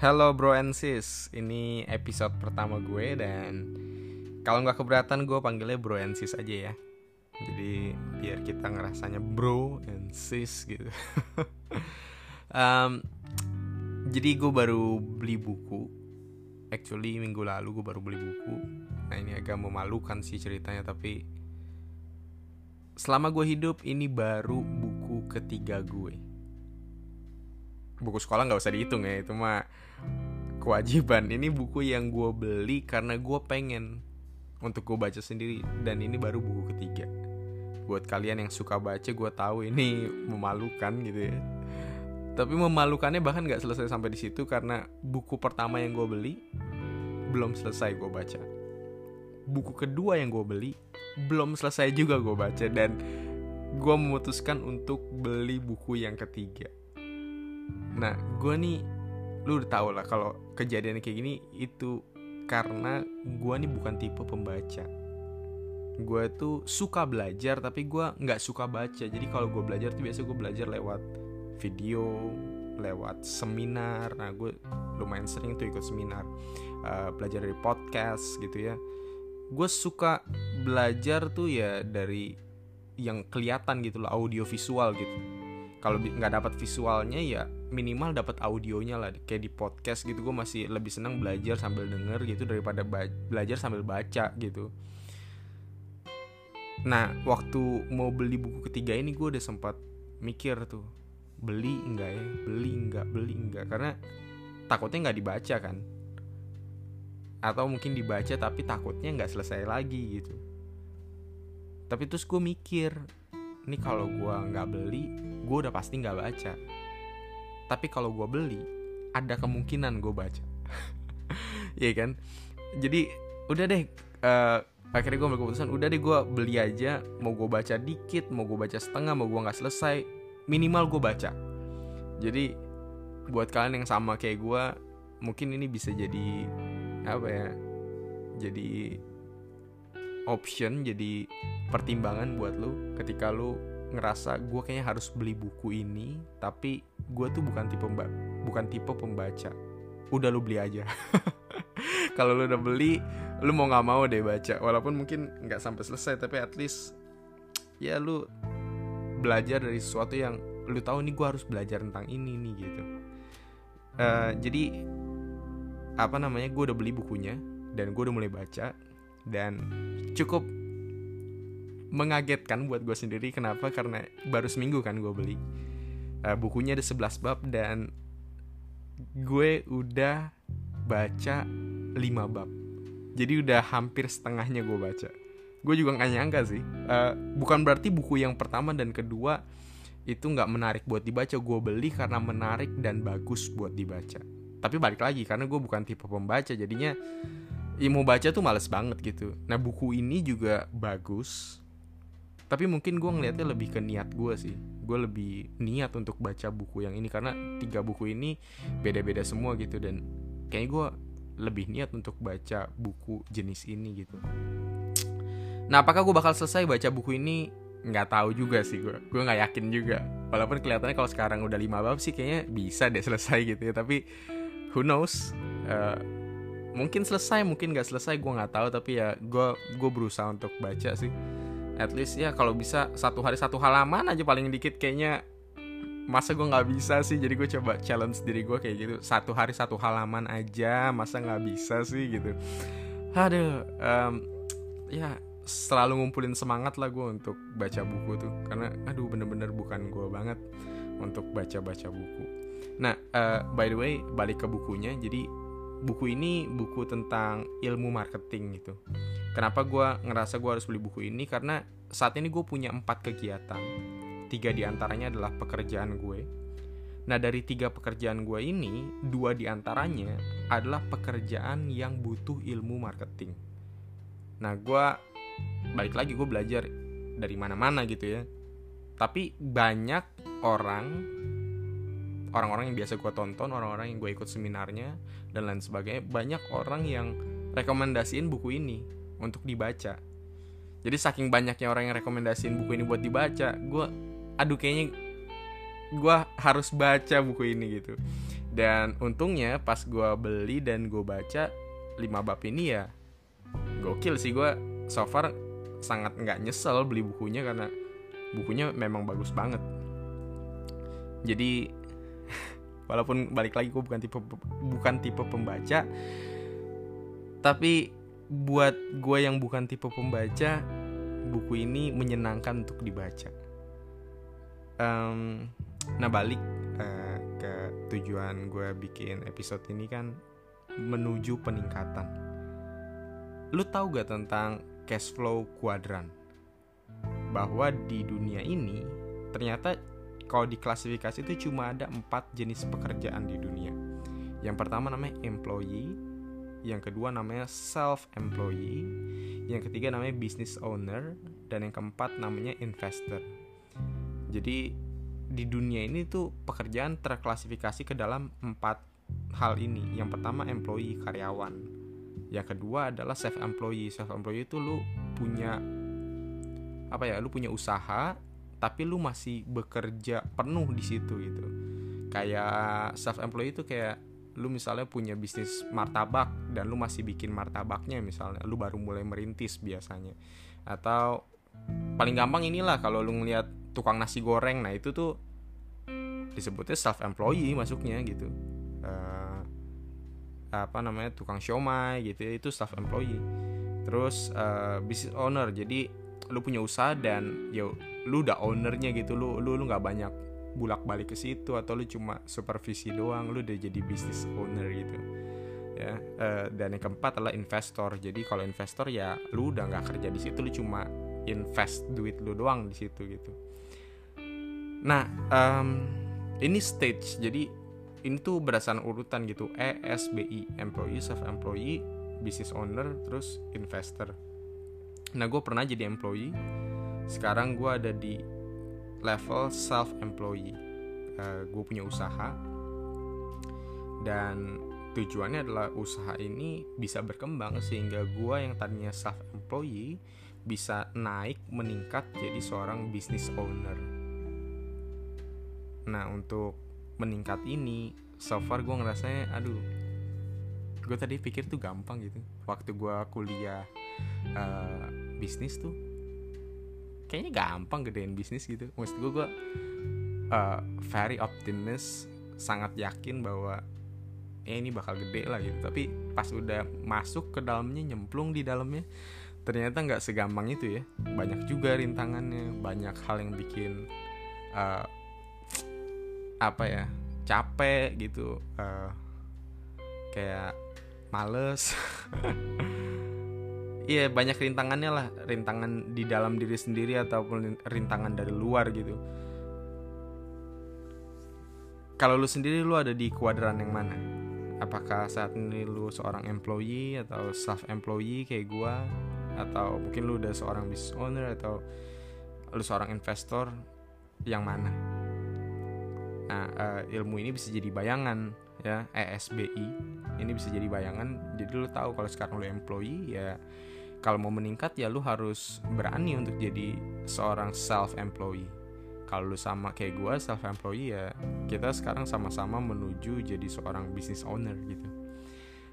Hello bro and sis, ini episode pertama gue dan kalau nggak keberatan gue panggilnya bro and sis aja ya. Jadi biar kita ngerasanya bro and sis gitu. um, jadi gue baru beli buku. Actually minggu lalu gue baru beli buku. Nah ini agak memalukan sih ceritanya tapi selama gue hidup ini baru buku ketiga gue. Buku sekolah nggak usah dihitung ya itu mah kewajiban. Ini buku yang gue beli karena gue pengen untuk gue baca sendiri dan ini baru buku ketiga. Buat kalian yang suka baca gue tahu ini memalukan gitu ya. Tapi memalukannya bahkan nggak selesai sampai di situ karena buku pertama yang gue beli belum selesai gue baca. Buku kedua yang gue beli belum selesai juga gue baca dan gue memutuskan untuk beli buku yang ketiga nah gue nih lu udah tau lah kalau kejadian kayak gini itu karena gue nih bukan tipe pembaca. Gue tuh suka belajar tapi gue nggak suka baca. Jadi kalau gue belajar tuh biasa gue belajar lewat video lewat seminar. Nah gue lumayan sering tuh ikut seminar uh, belajar dari podcast gitu ya. Gue suka belajar tuh ya dari yang kelihatan gitu loh audio visual gitu. Kalau nggak dapat visualnya ya minimal dapat audionya lah kayak di podcast gitu. Gue masih lebih senang belajar sambil denger gitu daripada belajar sambil baca gitu. Nah waktu mau beli buku ketiga ini gue udah sempat mikir tuh beli enggak ya? Beli enggak beli enggak karena takutnya nggak dibaca kan? Atau mungkin dibaca tapi takutnya nggak selesai lagi gitu. Tapi terus gue mikir ini kalau gue nggak beli gue udah pasti nggak baca tapi kalau gue beli ada kemungkinan gue baca. Iya kan? Jadi udah deh uh, akhirnya gue ambil keputusan udah deh gue beli aja. Mau gue baca dikit mau gue baca setengah mau gue nggak selesai minimal gue baca. Jadi buat kalian yang sama kayak gue mungkin ini bisa jadi apa ya jadi option jadi pertimbangan buat lu ketika lu ngerasa gue kayaknya harus beli buku ini tapi gue tuh bukan tipe bukan tipe pembaca. Udah lu beli aja. Kalau lu udah beli lu mau nggak mau deh baca. Walaupun mungkin nggak sampai selesai tapi at least ya lu belajar dari sesuatu yang lu tahu nih gue harus belajar tentang ini nih gitu. Uh, jadi apa namanya gue udah beli bukunya dan gue udah mulai baca dan cukup mengagetkan buat gue sendiri. Kenapa? Karena baru seminggu kan gue beli uh, bukunya ada 11 bab dan gue udah baca 5 bab. Jadi udah hampir setengahnya gue baca. Gue juga gak nyangka sih. Uh, bukan berarti buku yang pertama dan kedua itu nggak menarik buat dibaca. Gue beli karena menarik dan bagus buat dibaca. Tapi balik lagi karena gue bukan tipe pembaca jadinya ya mau baca tuh males banget gitu. Nah buku ini juga bagus tapi mungkin gue ngeliatnya lebih ke niat gue sih gue lebih niat untuk baca buku yang ini karena tiga buku ini beda-beda semua gitu dan kayaknya gue lebih niat untuk baca buku jenis ini gitu. Nah apakah gue bakal selesai baca buku ini? Nggak tahu juga sih gue gue nggak yakin juga. Walaupun kelihatannya kalau sekarang udah lima bab sih kayaknya bisa deh selesai gitu ya tapi who knows? Uh, mungkin selesai mungkin nggak selesai gue nggak tahu tapi ya gue gue berusaha untuk baca sih at least ya kalau bisa satu hari satu halaman aja paling dikit kayaknya. Masa gue nggak bisa sih? Jadi gue coba challenge diri gue kayak gitu. Satu hari satu halaman aja masa nggak bisa sih gitu. Aduh um, ya selalu ngumpulin semangat lah gue untuk baca buku tuh. Karena aduh bener-bener bukan gue banget untuk baca-baca buku. Nah uh, by the way balik ke bukunya. Jadi buku ini buku tentang ilmu marketing gitu. Kenapa gue ngerasa gue harus beli buku ini? Karena saat ini gue punya empat kegiatan. Tiga di antaranya adalah pekerjaan gue. Nah dari tiga pekerjaan gue ini dua di antaranya adalah pekerjaan yang butuh ilmu marketing. Nah gue balik lagi gue belajar dari mana-mana gitu ya. Tapi banyak orang orang-orang yang biasa gue tonton orang-orang yang gue ikut seminarnya dan lain sebagainya banyak orang yang rekomendasiin buku ini untuk dibaca. Jadi saking banyaknya orang yang rekomendasiin buku ini buat dibaca gue aduh kayaknya gue harus baca buku ini gitu. Dan untungnya pas gue beli dan gue baca 5 bab ini ya gokil sih gue so far sangat nggak nyesel beli bukunya karena bukunya memang bagus banget. Jadi walaupun balik lagi gue bukan tipe bukan tipe pembaca tapi buat gue yang bukan tipe pembaca buku ini menyenangkan untuk dibaca. Um, nah balik uh, ke tujuan gue bikin episode ini kan menuju peningkatan. Lu tahu gak tentang cash flow kuadran? Bahwa di dunia ini ternyata kalau diklasifikasi itu cuma ada empat jenis pekerjaan di dunia yang pertama namanya employee yang kedua namanya self employee, yang ketiga namanya business owner, dan yang keempat namanya investor. Jadi di dunia ini tuh pekerjaan terklasifikasi ke dalam empat hal ini. Yang pertama employee karyawan, yang kedua adalah self employee. Self employee itu lu punya apa ya? Lu punya usaha, tapi lu masih bekerja penuh di situ gitu. Kayak self employee itu kayak lu misalnya punya bisnis martabak dan lu masih bikin martabaknya misalnya lu baru mulai merintis biasanya. Atau paling gampang inilah kalau lu ngeliat tukang nasi goreng. Nah itu tuh disebutnya self employee masuknya gitu. Uh, apa namanya tukang siomay gitu ya itu self employee terus uh, business owner. Jadi lu punya usaha dan ya lu udah ownernya gitu lu lu lu nggak banyak bulak balik ke situ atau lu cuma supervisi doang lu udah jadi business owner gitu ya. Uh, dan yang keempat adalah investor. Jadi kalau investor ya lu udah nggak kerja di situ lu cuma invest duit lu doang di situ gitu. Nah um, ini stage. Jadi ini tuh berdasarkan urutan gitu. E S B I employee self employee business owner terus investor. Nah gue pernah jadi employee sekarang gue ada di level self employee uh, eh, gue punya usaha. Dan tujuannya adalah usaha ini bisa berkembang sehingga gue yang tadinya self employee bisa naik meningkat jadi seorang business owner. Nah untuk meningkat ini so far gue ngerasanya aduh gue tadi pikir tuh gampang gitu. Waktu gue kuliah uh, bisnis tuh kayaknya gampang gedein bisnis gitu. Maksud gue gue uh, very optimis sangat yakin bahwa ya ini bakal gede lah gitu. Tapi pas udah masuk ke dalamnya nyemplung di dalamnya ternyata nggak segampang itu ya. Banyak juga rintangannya banyak hal yang bikin uh, apa ya capek gitu uh, kayak males iya banyak rintangannya lah. Rintangan di dalam diri sendiri ataupun rintangan dari luar gitu. Kalau lu sendiri lu ada di kuadran yang mana? Apakah saat ini lu seorang employee atau self employee kayak gua? Atau mungkin lu udah seorang business owner atau lu seorang investor yang mana? Nah uh, ilmu ini bisa jadi bayangan ya. ESBI ini bisa jadi bayangan. Jadi lu tahu kalau sekarang lu employee ya kalau mau meningkat ya lu harus berani untuk jadi seorang self employee kalau lu sama kayak gue self employee ya kita sekarang sama-sama menuju jadi seorang business owner gitu.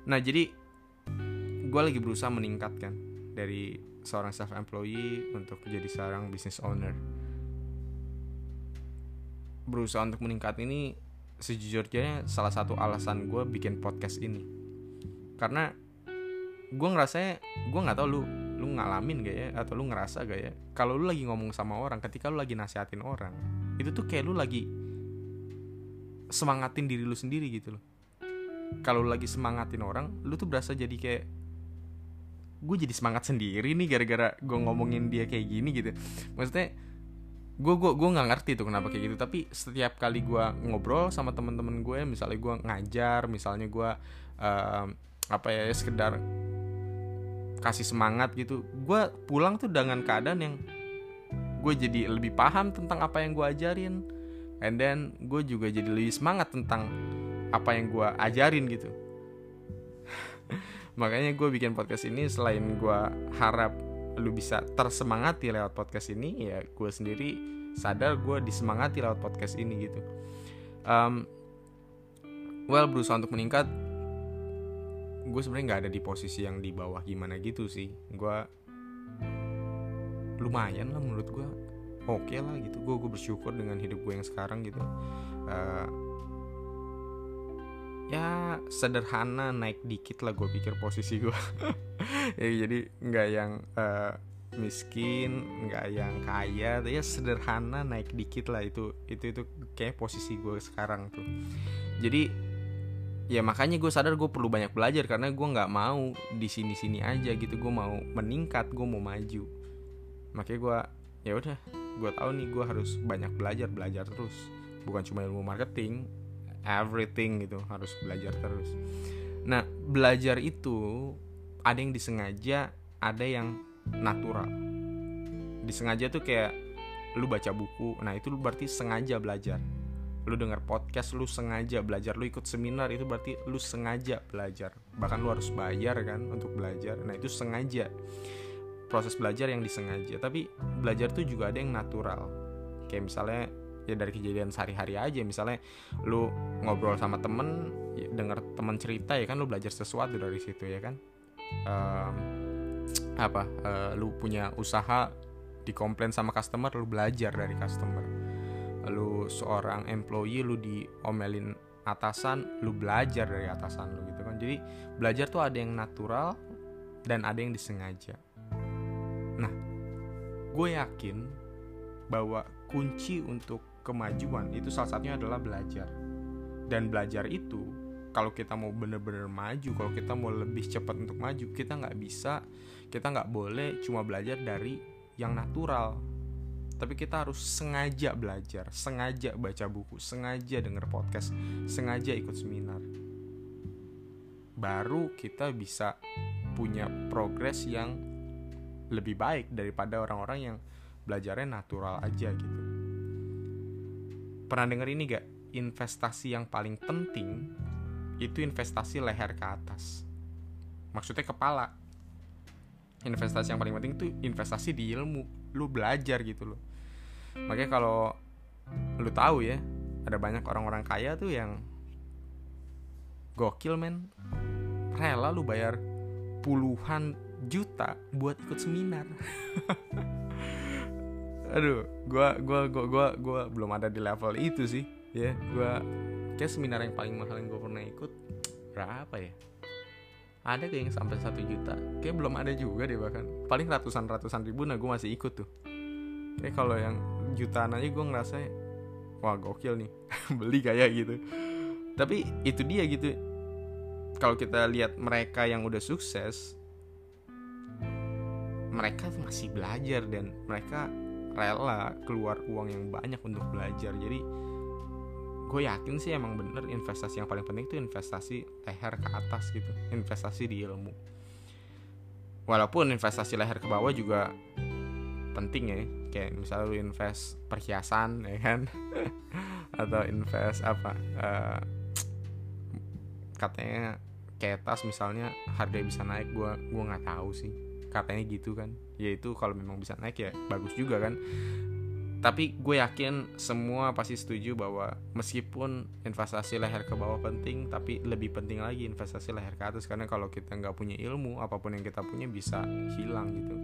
Nah jadi gue lagi berusaha meningkatkan dari seorang self employee untuk jadi seorang business owner. Berusaha untuk meningkat ini sejujurnya salah satu alasan gue bikin podcast ini. Karena gue ngerasanya gue nggak tau lu lu ngalamin gak ya? Atau lu ngerasa gak ya? Kalau lu lagi ngomong sama orang ketika lu lagi nasihatin orang itu tuh kayak lu lagi semangatin diri lu sendiri gitu loh. Kalau lu lagi semangatin orang lu tuh berasa jadi kayak gue jadi semangat sendiri nih gara-gara gue ngomongin dia kayak gini gitu. Maksudnya gue gue gue nggak ngerti tuh kenapa kayak gitu. Tapi setiap kali gue ngobrol sama temen-temen gue misalnya gue ngajar misalnya gue uh, apa ya sekedar kasih semangat gitu. Gue pulang tuh dengan keadaan yang gue jadi lebih paham tentang apa yang gue ajarin. And then gue juga jadi lebih semangat tentang apa yang gue ajarin gitu. Makanya gue bikin podcast ini selain gue harap lu bisa tersemangati lewat podcast ini ya gue sendiri sadar gue disemangati lewat podcast ini gitu. Um, well berusaha untuk meningkat gue sebenarnya nggak ada di posisi yang di bawah gimana gitu sih. Gue lumayan lah menurut gue oke okay lah gitu. Gue gue bersyukur dengan hidup gue yang sekarang gitu. Uh, ya sederhana naik dikit lah gue pikir posisi gue ya, jadi nggak yang uh, miskin nggak yang kaya. Ya sederhana naik dikit lah itu. Itu itu kayak posisi gue sekarang tuh. Jadi ya makanya gue sadar gue perlu banyak belajar karena gue nggak mau di sini sini aja gitu. Gue mau meningkat gue mau maju. Makanya gue ya udah gue tahu nih gue harus banyak belajar belajar terus. Bukan cuma ilmu marketing everything gitu harus belajar terus. Nah belajar itu ada yang disengaja ada yang natural. Disengaja tuh kayak lu baca buku nah itu lu berarti sengaja belajar lu denger podcast lu sengaja belajar lu ikut seminar itu berarti lu sengaja belajar. Bahkan lu harus bayar kan untuk belajar. Nah itu sengaja. Proses belajar yang disengaja. Tapi belajar tuh juga ada yang natural. Kayak misalnya ya dari kejadian sehari-hari aja. Misalnya lu ngobrol sama temen ya, denger temen cerita ya kan lu belajar sesuatu dari situ ya kan? Um, apa uh, lu punya usaha dikomplain sama customer lu belajar dari customer lu seorang employee lu diomelin atasan lu belajar dari atasan lu gitu kan. Jadi belajar tuh ada yang natural dan ada yang disengaja. Nah gue yakin bahwa kunci untuk kemajuan itu salah satunya adalah belajar. Dan belajar itu kalau kita mau bener-bener maju kalau kita mau lebih cepat untuk maju kita nggak bisa kita nggak boleh cuma belajar dari yang natural tapi kita harus sengaja belajar, sengaja baca buku, sengaja denger podcast, sengaja ikut seminar. Baru kita bisa punya progres yang lebih baik daripada orang-orang yang belajarnya natural aja gitu. Pernah denger ini gak? Investasi yang paling penting itu investasi leher ke atas. Maksudnya kepala. Investasi yang paling penting itu investasi di ilmu lu belajar gitu loh. Makanya kalau lu tahu ya ada banyak orang-orang kaya tuh yang gokil men. Rela lu bayar puluhan juta buat ikut seminar. Aduh gua gua gua gua gua belum ada di level itu sih ya. Gua kayak seminar yang paling mahal yang gue pernah ikut berapa ya ada kayak yang sampai satu juta. Kayak belum ada juga deh bahkan. Paling ratusan ratusan ribu nah gue masih ikut tuh. Kayak kalau yang jutaan aja gue ngerasa wah gokil nih beli kayak gitu. Tapi itu dia gitu. Kalau kita lihat mereka yang udah sukses mereka masih belajar dan mereka rela keluar uang yang banyak untuk belajar. Jadi gue yakin sih emang bener investasi yang paling penting itu investasi leher ke atas gitu investasi di ilmu. Walaupun investasi leher ke bawah juga penting ya kayak misalnya lu invest perhiasan ya kan? Atau invest apa uh, katanya kayak tas misalnya harga bisa naik gue gue nggak tahu sih. Katanya gitu kan. Ya itu kalau memang bisa naik ya bagus juga kan tapi gue yakin semua pasti setuju bahwa meskipun investasi leher ke bawah penting tapi lebih penting lagi investasi leher ke atas. Karena kalau kita nggak punya ilmu apa pun yang kita punya bisa hilang gitu.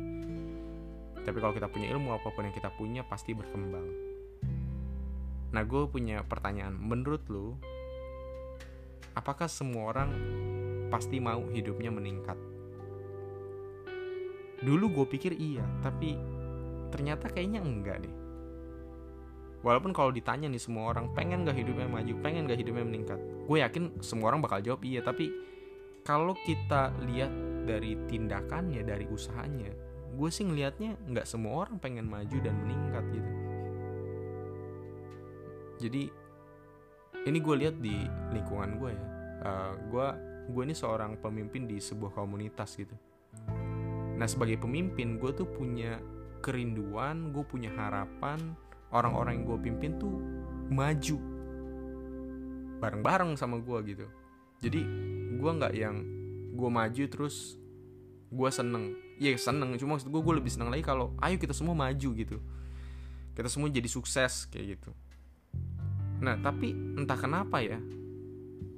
Tapi kalau kita punya ilmu apa pun yang kita punya pasti berkembang. Nah gue punya pertanyaan. Menurut lo apakah semua orang pasti mau hidupnya meningkat? Dulu gue pikir iya tapi ternyata kayaknya enggak deh walaupun kalau ditanya nih semua orang pengen gak hidupnya maju pengen gak hidupnya meningkat gue yakin semua orang bakal jawab iya. Tapi kalau kita lihat dari tindakannya dari usahanya gue sih ngelihatnya nggak semua orang pengen maju dan meningkat gitu. Jadi ini gue lihat di lingkungan gue ya. Uh, gue gue ini seorang pemimpin di sebuah komunitas gitu. Nah sebagai pemimpin gue tuh punya kerinduan gue punya harapan orang-orang yang gue pimpin tuh maju bareng-bareng sama gue gitu. Jadi gue nggak yang gue maju terus gue seneng. Ya seneng. Cuma gue gue lebih seneng lagi kalau ayo kita semua maju gitu. Kita semua jadi sukses kayak gitu. Nah tapi entah kenapa ya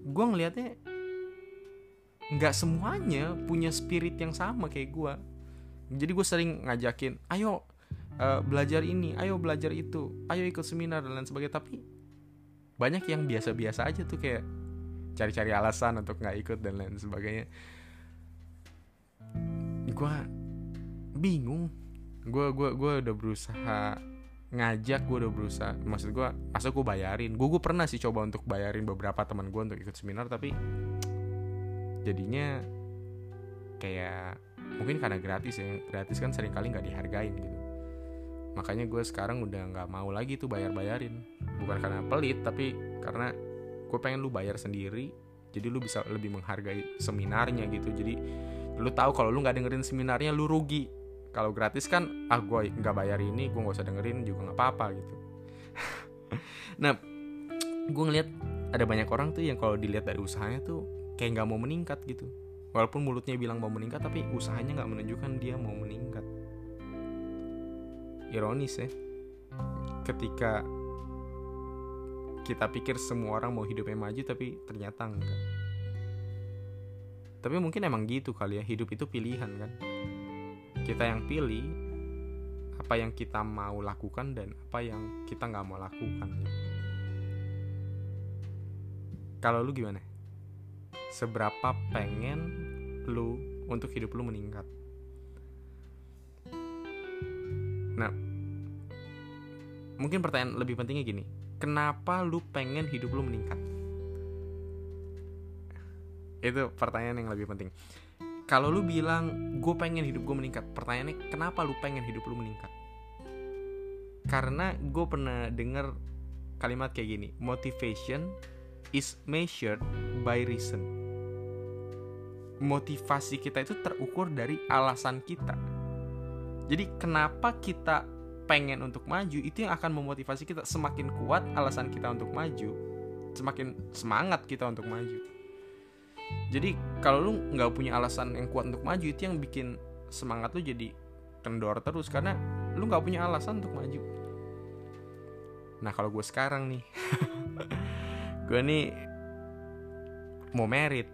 gue ngelihatnya nggak semuanya punya spirit yang sama kayak gue jadi gue sering ngajakin ayo uh, belajar ini ayo belajar itu ayo ikut seminar dan lain sebagainya. Tapi banyak yang biasa-biasa aja tuh kayak cari-cari alasan untuk nggak ikut dan lain sebagainya. Gue bingung. Gue gue gue udah berusaha ngajak gue udah berusaha maksud gue masa gue bayarin? Gue gue pernah sih coba untuk bayarin beberapa teman gue untuk ikut seminar tapi jadinya kayak mungkin karena gratis ya. Gratis kan sering kali nggak dihargain gitu makanya gue sekarang udah nggak mau lagi tuh bayar bayarin bukan karena pelit tapi karena gue pengen lu bayar sendiri jadi lu bisa lebih menghargai seminarnya gitu. Jadi lu tahu kalau lu nggak dengerin seminarnya lu rugi. Kalau gratis kan ah gue nggak bayar ini gue nggak usah dengerin juga nggak apa-apa gitu. Nah gue ngeliat ada banyak orang tuh yang kalau dilihat dari usahanya tuh kayak nggak mau meningkat gitu. Walaupun mulutnya bilang mau meningkat tapi usahanya nggak menunjukkan dia mau meningkat ironis ya. Ketika kita pikir semua orang mau hidupnya maju tapi ternyata enggak. Tapi mungkin emang gitu kali ya hidup itu pilihan kan. Kita yang pilih apa yang kita mau lakukan dan apa yang kita nggak mau lakukan. Kalau lu gimana? Seberapa pengen lu untuk hidup lu meningkat? Nah mungkin pertanyaan lebih pentingnya gini kenapa lu pengen hidup lu meningkat? Itu pertanyaan yang lebih penting. Kalau lu bilang gue pengen hidup gue meningkat pertanyaannya kenapa lu pengen hidup lu meningkat? Karena gue pernah denger kalimat kayak gini motivation is measured by reason. Motivasi kita itu terukur dari alasan kita. Jadi kenapa kita pengen untuk maju itu yang akan memotivasi kita. Semakin kuat alasan kita untuk maju semakin semangat kita untuk maju. Jadi kalau lu nggak punya alasan yang kuat untuk maju itu yang bikin semangat lu jadi kendor terus. Karena lu nggak punya alasan untuk maju. Nah kalau gue sekarang nih gue nih mau merit.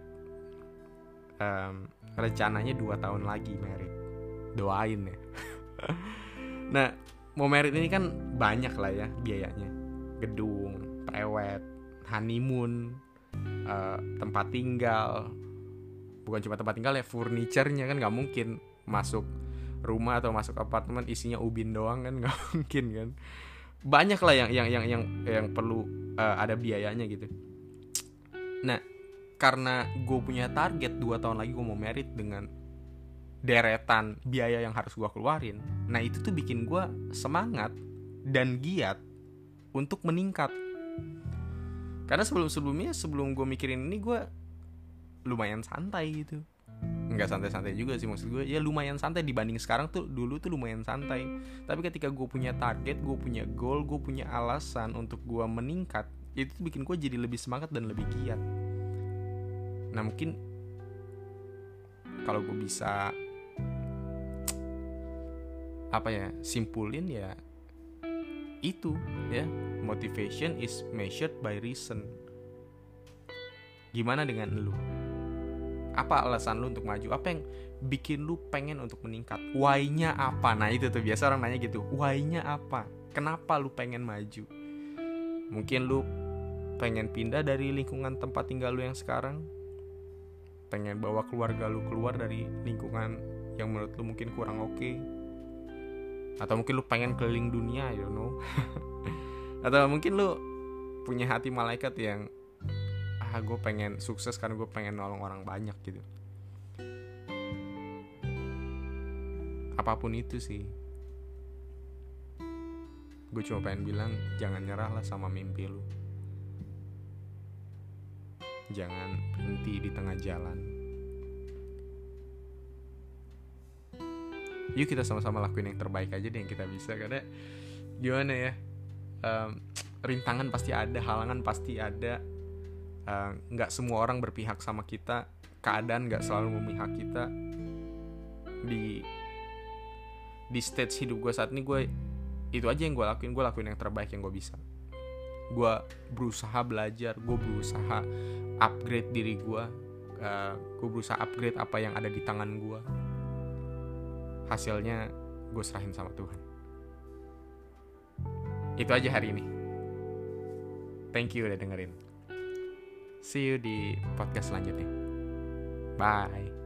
Um, rencananya dua tahun lagi merit. Doain ya. Nah mau merit ini kan banyak lah ya biayanya. Gedung prewed honeymoon uh, tempat tinggal. Bukan cuma tempat tinggal ya furniturnya kan nggak mungkin masuk rumah atau masuk apartemen isinya ubin doang kan nggak mungkin kan. Banyak lah yang yang yang yang yang perlu uh, ada biayanya gitu. Nah karena gue punya target 2 tahun lagi gue mau merit dengan deretan biaya yang harus gue keluarin. Nah itu tuh bikin gue semangat dan giat untuk meningkat. Karena sebelum sebelumnya sebelum gue mikirin ini gue lumayan santai gitu. Nggak santai-santai juga sih maksud gue ya lumayan santai dibanding sekarang tuh dulu tuh lumayan santai. Tapi ketika gue punya target gue punya goal gue punya alasan untuk gue meningkat itu tuh bikin gue jadi lebih semangat dan lebih giat. Nah mungkin kalau gue bisa apa ya simpulin ya itu ya. Motivation is measured by reason. Gimana dengan lu? Apa alasan lu untuk maju? Apa yang bikin lu pengen untuk meningkat? Why-nya apa? Nah itu tuh biasa orang nanya gitu. Why-nya apa? Kenapa lu pengen maju? Mungkin lu pengen pindah dari lingkungan tempat tinggal lu yang sekarang? Pengen bawa keluarga lu keluar dari lingkungan yang menurut lu mungkin kurang oke? okay atau mungkin lu pengen keliling dunia don't know. Atau mungkin lu punya hati malaikat yang ah gue pengen sukses karena gue pengen nolong orang banyak gitu. Apa pun itu sih. Gue cuma pengen bilang jangan nyerah lah sama mimpi lu. Jangan berhenti di tengah jalan yuk kita sama-sama lakuin yang terbaik aja deh yang kita bisa karena gimana ya um, rintangan pasti ada halangan pasti ada. Nggak uh, semua orang berpihak sama kita keadaan nggak selalu memihak kita. Di di stage hidup gue saat ini gue itu aja yang gue lakuin gue lakuin yang terbaik yang gue bisa. Gue berusaha belajar gue berusaha upgrade diri gue uh, gue berusaha upgrade apa yang ada di tangan gue hasilnya gue serahin sama Tuhan. Itu aja hari ini. Thank you udah dengerin. See you di podcast selanjutnya. Bye